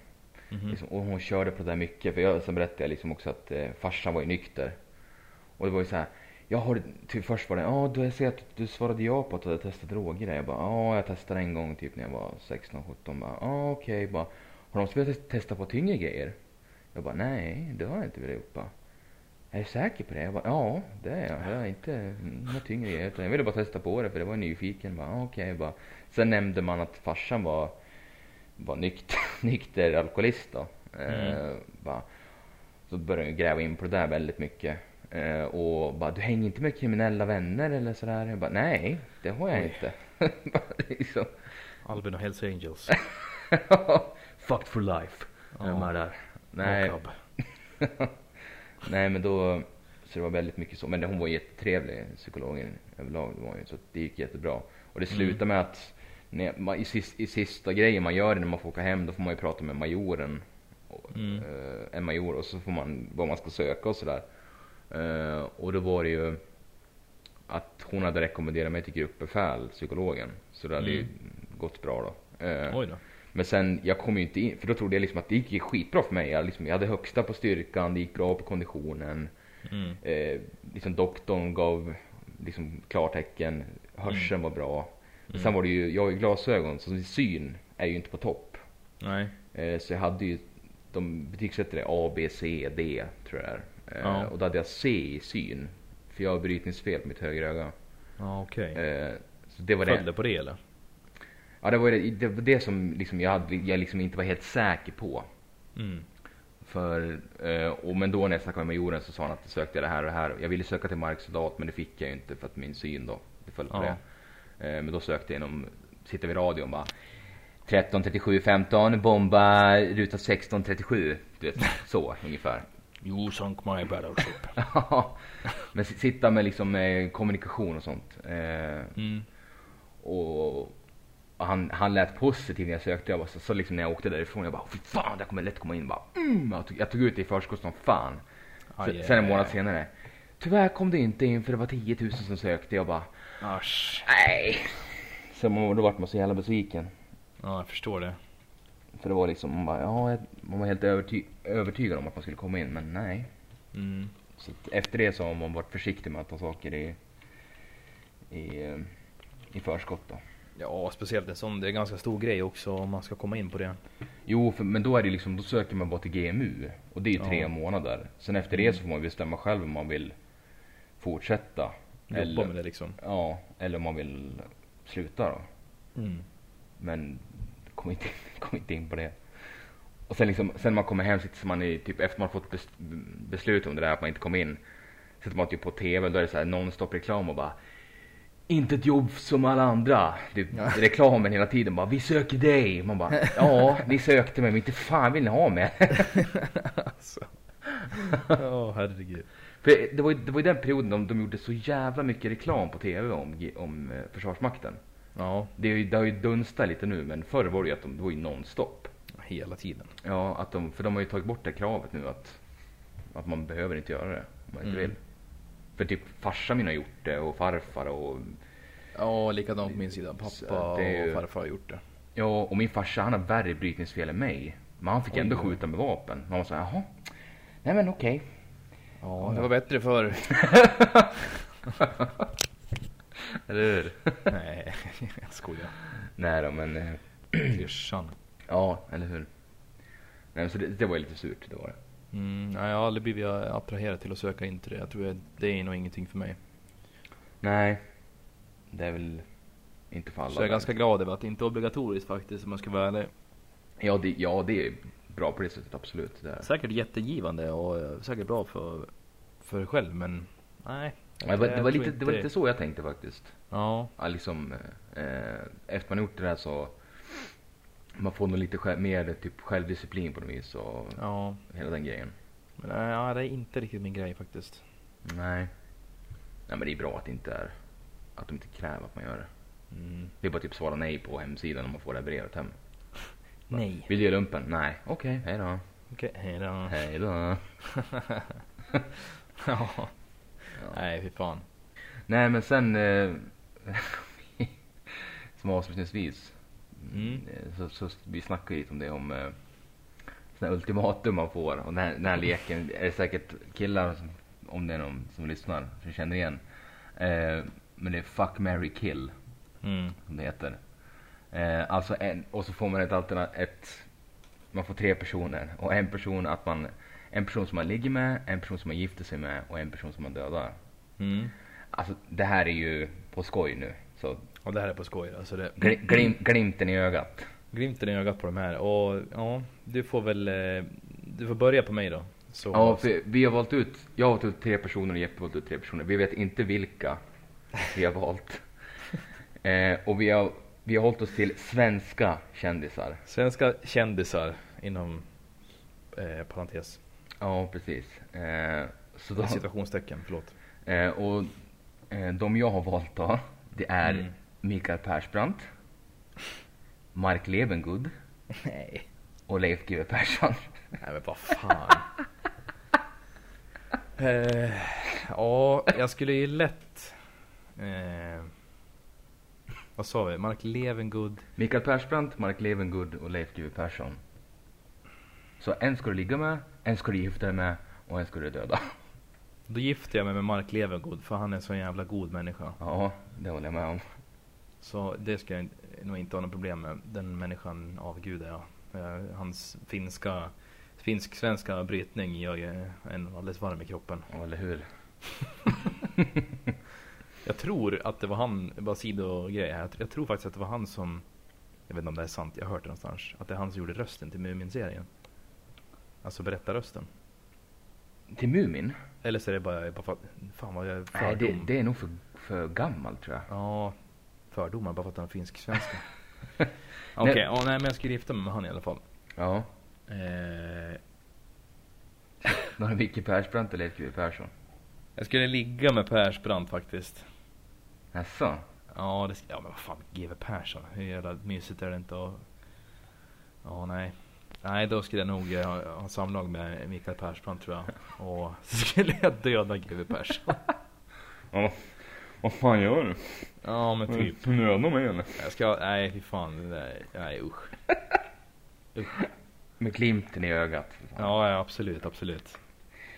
Mhm. Liksom, och hon körde på det där mycket. För jag, sen berättade jag liksom också att eh, farsan var ju nykter. Och det var ju så här. Jag har, till först var det, ja du jag ser att du svarade ja på att du hade testat droger. Jag bara, ja jag testade en gång typ när jag var 16, 17. Bara, ja okej, bara, har de velat testa på tyngre grejer? Jag bara, nej det har jag inte velat gjort. Bara, är du säker på det? Jag bara, ja det är jag. Jag har inte några tyngre grejer. utan Jag ville bara testa på det för det var jag nyfiken. Bara, ja, okej, bara. Sen nämnde man att farsan var, var nykter, nykter alkoholist då. Eh, Mm. bara, så började jag gräva in på det där väldigt mycket. Eh, och bara, du hänger inte med kriminella vänner eller sådär? Jag bara, nej det har jag Oj. inte. Bara liksom. Albin och Hells Angels. Fucked for life. Ja. De här där. Nej. Nej men då, så det var väldigt mycket så. Men hon var jättetrevlig, psykologen överlag. Det var ju, så det gick jättebra. Och det slutade Mm. med att när man, i, sista, i sista grejen man gör när man får åka hem, då får man ju prata med majoren. Mm. eh, en major och så får man vad man ska söka och sådär. Eh, och då var det ju att hon hade rekommenderat mig till gruppbefäl, psykologen. Så det hade ju Mm. gått bra då. Eh, Oj då. Men sen, jag kom ju inte in, för då trodde jag liksom att det gick skitbra för mig. Jag, liksom, jag hade högsta på styrkan, det gick bra på konditionen. Mm. Eh, liksom doktorn gav liksom klartecken, hörseln var bra. Mm. sen var det ju, jag har ju glasögon, så syn är ju inte på topp. Nej. Eh, så jag hade ju, de betygsätter det A, B, C, D tror jag det är. Eh, Ja. Och då hade jag C i syn. För jag har brytningsfel på mitt högra öga. Ja okej. Eh, så det var Föll det. det på det eller? Ja, det var det, det, var det som liksom jag, hade, jag liksom inte var helt säker på. Mm. För, eh, och men då när jag snackade med majoren så sa han att jag sökte det här och det här. Jag ville söka till marksoldat men det fick jag ju inte för att min syn då, det föll på Ja. det. Eh, men då sökte jag inom, sitter vid radion bara 13 37 15 bomba ruta 16 37. Du vet, så ungefär. You sunk my battleship. men si- sitta med liksom eh, kommunikation och sånt. Mm. och han, han lät positiv när jag sökte. Jag bara, så, så liksom när jag åkte därifrån, jag bara fy fan, det kommer lätt komma in. Bara, mm, jag, tog, jag tog ut det i förskott som fan. Sen, aj, sen en månad senare. Tyvärr kom det inte in för det var 10 000 som sökte. Jag bara, Asch. nej. Så man, då vart man så jävla besviken. Ja jag förstår det. För det var liksom, man, bara, ja, man var helt överty övertygad om att man skulle komma in, men nej. Mm. Så efter det så har man varit försiktig med att ta saker i, i, eh, i förskott då. Ja, speciellt en sån. Det är en ganska stor grej också om man ska komma in på det. Jo, för, men då är det liksom, då söker man bara till GMU. Och det är ju tre Ja. månader. Sen efter det så får man bestämma själv om man vill fortsätta. Jobba Eller- med det liksom. Ja, eller om man vill sluta då. Mm. Men kom inte, kom inte in på det. Och sen liksom, sen när man kommer hem sitter man i, typ efter man fått bes, beslut om det där att man inte kom in. Sitter man typ på TV, då är det så här non-stop reklam och bara inte ett jobb som alla andra. Typ, Ja. Reklamen hela tiden bara vi söker dig. Man bara ja ni sökte mig men inte fan vill ni ha mig. alltså. Ja, herregud. För det var ju det var ju den perioden de, de gjorde så jävla mycket reklam på TV om, om eh, Försvarsmakten. Ja, Det, är ju, det har ju dunstat lite nu men förr var det ju att de, det var ju non-stop. hela tiden. Ja, att de, för de har ju tagit bort det kravet nu att, att man behöver inte göra det om man inte Mm. vill. För typ farsan min har gjort det och farfar och Ja, likadant på min sida. Pappa ju- och farfar har gjort det. ja, och min farsa han har värre brytningsfel än mig. Men han fick Oj, ändå skjuta med vapen. Man var så här, jaha. Nej men okej. Ja, det var bättre förr. Eller hur? Nej, jag skojar. Nej då men, eh, Klyschan. ja eller hur. Nej så det, det var ju lite surt, det var det. Mm, nej, jag har aldrig blivit attraherad till att söka in till det. Jag tror att det är nog ingenting för mig. Nej. Det är väl inte för alla. Så jag är ganska glad över att det inte är obligatoriskt faktiskt om jag ska vara ärlig. Ja det, ja det är bra på det sättet absolut. Det är. Säkert jättegivande och eh, säkert bra för, för själv men nej. Ja, det, var, det, var lite, det var lite så jag tänkte faktiskt. Ja, Ja, liksom, eh, efter man gjort det där så man får nog lite själv, mer typ självdisciplin på något vis och ja. hela den grejen. Men nej, ja, det är inte riktigt min grej faktiskt. Nej. Nej men det är bra att det inte är att de inte kräver att man gör det. Mm. Det är bara typ svara nej på hemsidan om man får det här brevet hem. Nej. Vill du göra lumpen? Nej. Okej, hej då. Okej, hejdå. Hej då. ja. Ja. Nej, fy fan. Nej men sen eh, som avslutningsvis Mm. så, så vi snackade lite om det om eh, här ultimatum man får och den här, den här leken är det säkert killar som, om det är någon som lyssnar som känner igen eh, men det är fuck, marry, kill Mm. som det heter eh, alltså en, och så får man ett alternativ ett, man får tre personer och en person att man en person som man ligger med, en person som man gifter sig med och en person som man dödar Mm. Alltså det här är ju på skoj nu. Så Och det här är på skoj alltså. Det... glim, glim, glimten i ögat. Glimten i ögat på de här. Och ja, du får väl, eh, du får börja på mig då. Så, Ja, vi har valt ut, jag har valt ut tre personer och Jeppe har valt ut tre personer. Vi vet inte vilka vi har valt. Eh, och vi har, vi har hållit oss till svenska kändisar. Svenska kändisar inom eh, parentes. Ja, precis. Eh, så då, Citationstecken, förlåt. eh, och eh, de jag har valt då, det är Mm. Mikael Persbrandt, Mark Levengood Nej. och Leif GW Persson. Nej men vad fan. eh, ja, jag skulle ju lätt... Eh, vad sa vi? Mark Levengood. Mikael Persbrandt, Mark Levengood och Leif GW Persson. Så en ska du ligga med, en ska du gifta dig med och en ska du döda. Då gifter jag mig med Mark Levengood för han är en så jävla god människa. Ja, det håller jag med om. Så det ska jag nog inte ha något problem med. Den människan avgudar jag. Eh, Hans finska, finsk-svenska brytning gör ju en alldeles varm i kroppen. Ja, eller hur? Jag tror att det var han, bara sidogrej här. Jag, tror faktiskt att det var han som, jag vet inte om det är sant, jag har hört det någonstans. Att det är han som gjorde rösten till Mumin-serien. Alltså berättarrösten. Till Mumin? Eller så är det bara, bara fan vad jag är fördom. Nej, det, det är nog för, för gammalt tror jag. Ja, fördomar bara för att han är finsk-svenska. Okej, Nej. ja, nej men jag skulle gifta mig med han i alla fall. Ja. Eh, Då du Micke Persbrandt och Leif GW Persson. jag skulle ligga med Persbrandt faktiskt. Jaså? Ja, det, sk- ja men vad fan, GW Persson. Hur jävla mysigt är det inte att... Ja, nej. Nej, då skulle jag nog eh, ha, ha samlag med Mikael Persbrandt tror jag. Och så skulle jag döda GW Persson. Ja. Vad fan gör du? Ja, men typ. Nöda mig eller? Jag ska, nej fy fan. det där- Nej usch. usch. Med glimten i ögat. Ja, ja, absolut, absolut.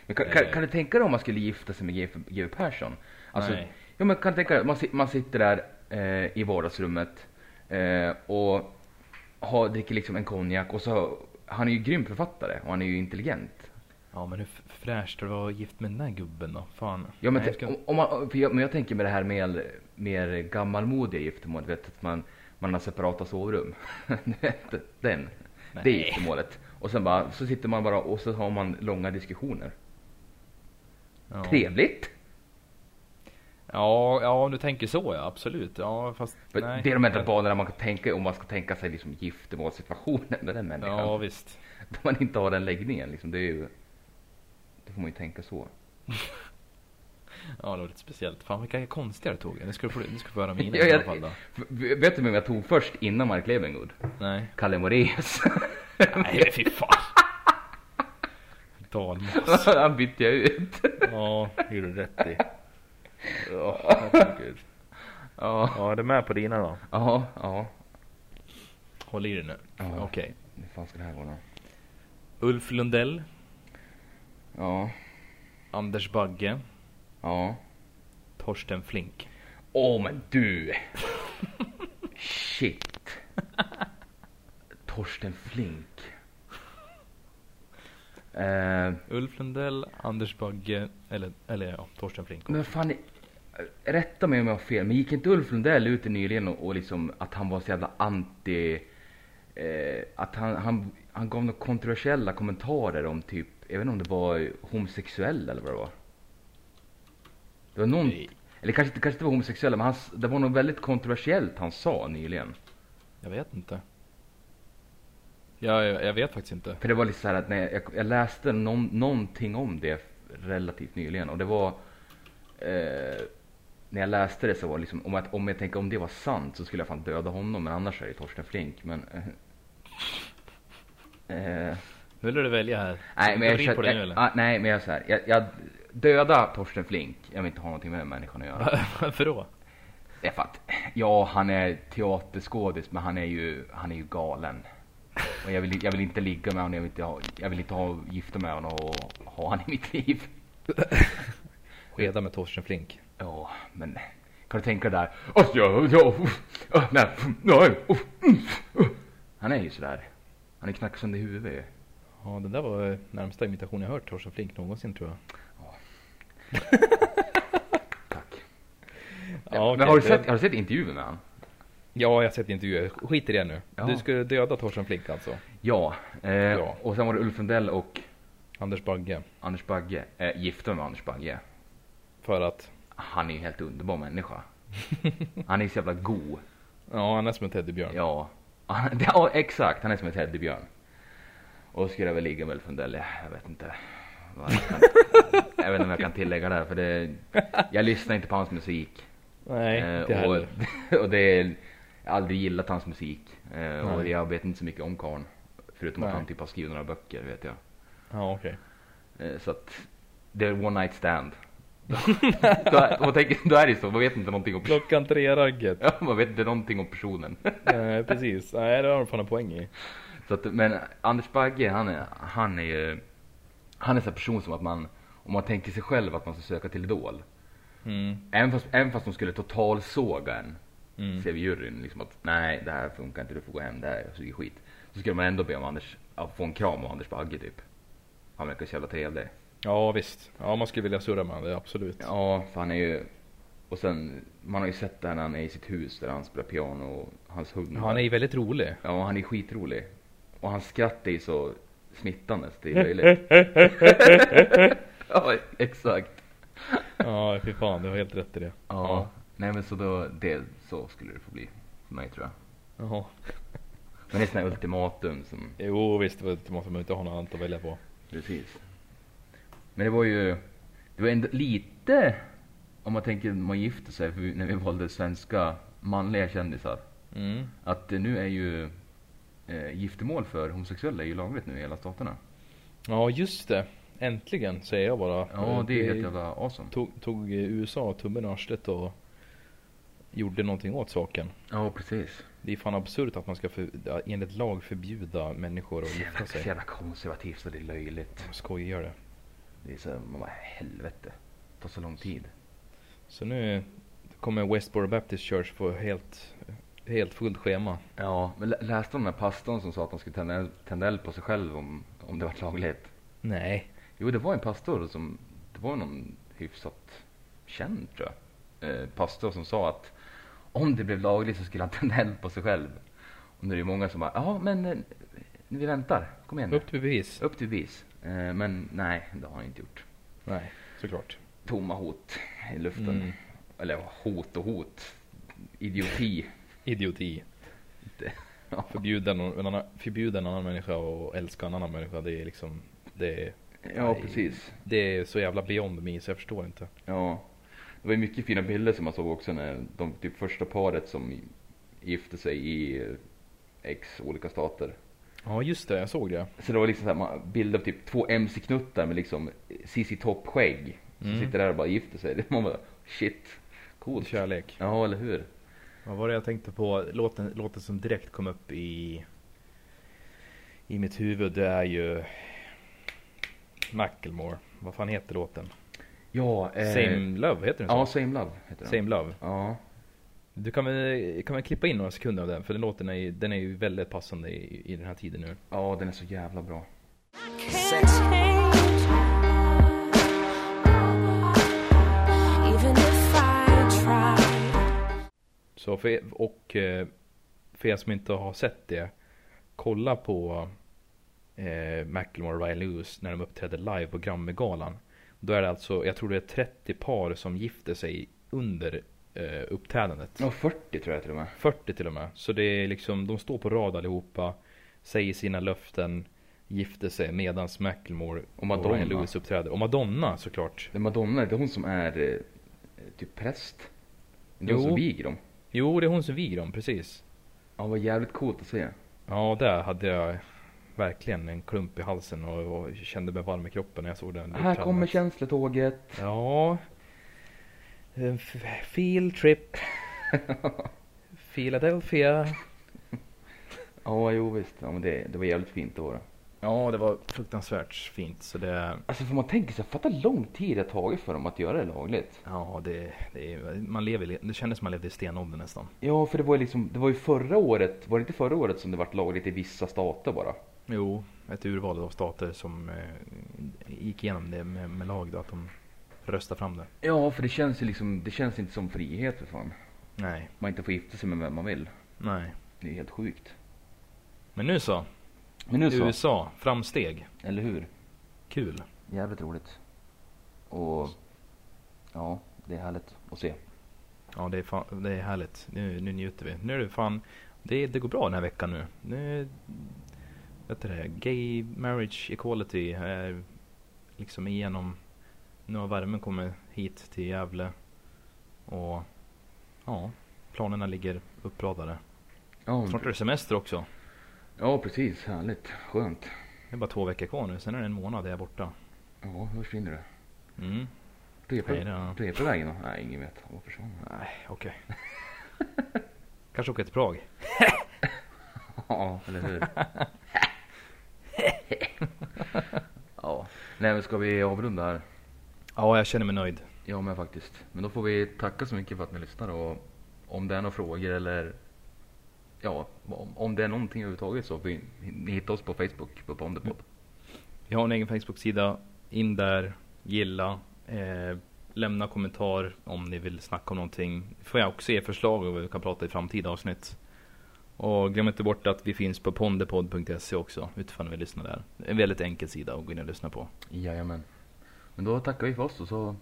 Men kan, kan, kan du tänka dig om man skulle gifta sig med GW Persson? Alltså, nej. Ja men kan du tänka dig, man, man sitter där eh, i vardagsrummet. Eh, och har, dricker liksom en konjak och så, han är ju grym författare och han är ju intelligent. Ja men hur fräscht att vara gift med den där gubben då? Fan. Ja, men, Nej, jag om, ska... om man, jag, men jag tänker med det här med mer gammalmodiga giftermål, vet att man, man har separata sovrum. Den, det är giftermålet. Och sen bara, så sitter man bara och så har man långa diskussioner. ja. Trevligt! Ja, ja om du tänker så ja, absolut. Ja fast. Det är de enda banorna man kan tänka om man ska tänka sig liksom giftermålssituationen med den människan. Ja visst. Då man inte har den läggningen liksom, det är ju... Då får man ju tänka så. Ja det var lite speciellt. Fan vilka konstiga du tog. Nu ska du få, nu ska du få höra mina Ja, i alla fall då. Vet du vem jag tog först innan Mark Levengood? Nej. Kalle Moraeus. Nej fy fan. Dalmas. Han bytte jag ut. Ja, det gjorde du rätt i. Ja, herregud. Ja, Ja, det är med på dina då. ja, ja. Håll i dig nu. Ja. Okej. Hur fan ska det här gå då? Ulf Lundell, Ja, Anders Bagge, ja. Torsten Flink. Åh men du! Shit. Torsten Flink. Eh, Ulf Lundell, Anders Bagge, eller, eller ja, Torsten Flink. men fan, rätta mig om jag har fel, men gick inte Ulf Lundell ut nyligen och, och liksom att han var så jävla anti, eh, att han, han, han gav några kontroversiella kommentarer om typ, jag vet inte om det var homosexuell eller vad det var. Det var någon, Nej. eller kanske kanske inte var homosexuella, men han, det var något väldigt kontroversiellt han sa nyligen. Jag vet inte. Ja, jag, jag vet faktiskt inte. För det var lite så här att när jag, jag läste någon, någonting om det relativt nyligen och det var eh, när jag läste det så var det liksom om, att, om jag tänker om det var sant så skulle jag fan döda honom men annars är det Torsten Flink men eh, eh, Vill du välja här? nej men jag, jag, nu jag, eller? ah, nej men jag så här, jag, jag döda Torsten Flink jag vill inte ha någonting med den människan att göra Varför då? det är för att ja han är teaterskådis men han är ju han är ju galen och jag vill, jag vill inte ligga med honom, jag vill inte, ha, jag vill inte ha, gifta med honom och ha honom i mitt liv. Skeda med Torsten Flink. Ja, men kan du tänka där? Ja, ja, uff, nej, nej, uff. Han är ju sådär. Han är sönder i huvudet. Ja, den där var närmsta imitation jag hört Torsten Flink någonsin tror jag. Tack. Ja, men har du, sett, har du sett intervjun med honom? Ja, jag har sett intervjuer. Skit i det nu. Ja. Du skulle döda Torsten Flink alltså. Ja. Eh, Ja. Och sen var det Ulf Lundell och Anders Bagge. Anders Bagge. Eh, gifta med Anders Bagge. För att, Han är ju helt underbar människa. Han är så jävla god. ja han är som en teddybjörn. Ja. ja, exakt. Han är som en teddybjörn. Skulle jag väl ligga med Ulf Lundell. Ja, Jag vet inte. jag kan- Jag vet inte om jag kan tillägga där för det, jag lyssnar inte på hans musik. Nej, Eh, inte heller. och, och det är, jag har aldrig gillat hans musik. Eh, och jag vet inte så mycket om karln. Förutom att Nej. han typ har skrivit några böcker vet jag. Ja, okej. Eh, så att det är one night stand. då, är- tänk, då är det så, man vet inte någonting om personen. Klockan tre ragget. Ja, man vet inte någonting om personen. Nej, precis. Nej, det har de fan en poäng i. Så att, men Anders Bagge, han är, han är ju, han är en sån person som att man, om man tänker sig själv att man ska söka till Idol. Mm. Även fast, även fast de skulle totalsåga en, Mm. ser vi juryn liksom att nej det här funkar inte, du får gå hem, det här är skit. Så skulle man ändå be om Anders, att få en kram av Anders Bagge typ. Han verkar så jävla trevlig. Ja, visst. Ja, man skulle vilja surra med honom, absolut. Ja, för han är ju, och sen, man har ju sett det här när han är i sitt hus där han spelar piano och hans hund. Han är ju väldigt rolig. Ja, han är skitrolig. Och hans skratt är ju så smittande så det är löjligt. ja, exakt. Ja, fy fan, du har helt rätt i det. Ja. Nej men så då, det, så skulle det få bli för mig tror jag. Jaha. Men det är här ultimatum som, Jo, visst, det måste man inte ha något annat att välja på. precis. Men det var ju, det var ändå lite, om man tänker man gifter sig, när vi valde svenska manliga kändisar. Mm. Att nu är ju eh, giftermål för homosexuella är ju lagligt nu i hela staterna. Ja, just det. Äntligen, säger jag bara. Ja, det är helt jävla awesome. Tog, tog USA tummen i arslet och gjorde någonting åt saken. Ja, precis. Det är fan absurt att man ska för, enligt lag förbjuda människor att Så gifta så sig. jävla konservativt så det är löjligt. Skojar det. Det är så, man bara helvete. Det tar så lång tid. Så nu kommer Westboro Baptist Church få helt helt fullt schema. Ja, men lä- läste du om den här pastorn som sa att han skulle tända, tända eld på sig själv om, om det var lagligt? Nej. Jo, det var en pastor som, det var någon hyfsat känd tror jag, eh, pastor som sa att om det blev lagligt så skulle han tända eld på sig själv. Och nu är det många som bara, ja men eh, vi väntar, kom igen nu. Upp till bevis. Upp till bevis. Eh, men nej, det har han inte gjort. Nej, såklart. Tomma hot i luften. Mm. Eller hot och hot. Idioti. Idioti. Det- ja. Förbjuda, någon, en annan, förbjuda en annan människa och älska en annan människa. Det är liksom, det är, ja, Nej. precis. det är så jävla beyond me så jag förstår inte. Ja. Det var ju mycket fina bilder som man såg också när de typ första paret som gifte sig i eh, X olika stater. Ja just det, jag såg det. Så det var liksom så här, man- bilder av typ två MC-knuttar med liksom CC Top-skägg. Som Mm. sitter där och bara gifter sig. Man bara, shit, coolt. Kärlek. Ja, eller hur? Vad var det jag tänkte på? Låten, låten som direkt kom upp i, i mitt huvud det är ju Macklemore. Vad fan heter låten? Ja, eh, Same Love, heter den så? Ja, Same Love heter den. Same Love. Ja. Du kan väl, kan väl klippa in några sekunder av den? För den låten är ju, den är ju väldigt passande i, i den här tiden nu. ja, den är så jävla bra. Sexy. Så för, och eh, för er som inte har sett det, kolla på eh, Macklemore och Ryan Lewis när de uppträdde live på Grammygalan. Då är det alltså, jag tror det är 30 par som gifter sig under eh, uppträdandet. Ja, 40 tror jag till och med. 40 till och med. Så det är liksom, de står på rad allihopa, säger sina löften, gifter sig medans Macklemore Och Madonna. Ryan Lewis uppträder. Och Madonna såklart. Det är Madonna, det är hon som är eh, typ präst. Det är hon som viger dem. Jo, det är hon som viger dem, precis. Ja, var jävligt coolt att se. Ja, där hade jag verkligen en klump i halsen och, och kände mig varm i kroppen när jag såg den. Här kommer känsletåget. Ja. Field trip. Philadelphia. Ja, jo visst. Ja, men det, det var jävligt fint det var det. Ja, det var fruktansvärt fint. Så det, Alltså får man tänka sig, fatta lång tid det har tagit för dem att göra det lagligt. ja, det, det, är- man lever, det kändes som man levde i stenåldern nästan. Ja, för det var ju liksom, det var ju förra året, var det inte förra året som det vart lagligt i vissa stater bara? Jo, ett urval av stater som eh, gick igenom det med, med lag då, att de röstade fram det. Ja, för det känns ju liksom, det känns inte som frihet för fan. Nej, Man inte får gifta sig med vem man vill. nej. Det är helt sjukt. Men nu så, Men nu så, USA, framsteg. eller hur? Kul. Jävligt roligt. Och ja, det är härligt att se. Ja, det är, fan, det är härligt. Nu, nu njuter vi. Nu är det fan, det, det går bra den här veckan nu. Nu, vet du det, gay marriage equality är liksom igenom. Nu har värmen kommit hit till Gävle. Och ja, planerna ligger uppradade. Ja, Snart är det semester också. Ja precis. Härligt. Skönt. Det är bara två veckor kvar nu, sen är det en månad jag är borta. Ja, hur försvinner det? Mm. Du är på, då. du är på vägen då? Nej, ingen vet. Vad försvann? Nej, okej. Kanske åka till Prag. Ja, eller hur? ja. Nej, men ska vi avrunda här? Ja, jag känner mig nöjd. Ja, men faktiskt. Men då får vi tacka så mycket för att ni lyssnar och om det är några frågor eller ja, om, det är någonting överhuvudtaget så får ni hitta oss på Facebook på Pondepod. Vi har en egen Facebook-sida. In där, gilla, eh, lämna kommentar om ni vill snacka om någonting. Får jag också ge förslag om vad vi kan prata i framtida avsnitt. Och glöm inte bort att vi finns på pondepod.se också, utifrån ni vill lyssna där. En väldigt enkel sida att gå in och lyssna på. Jajamän. Men då tackar vi för oss och så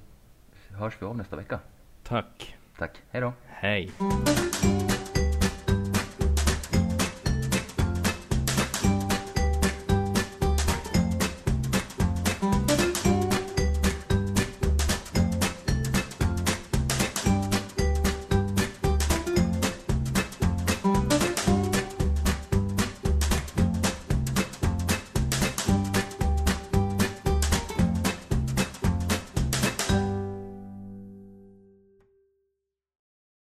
hörs vi av nästa vecka. Tack. Tack. Hej då. Hej.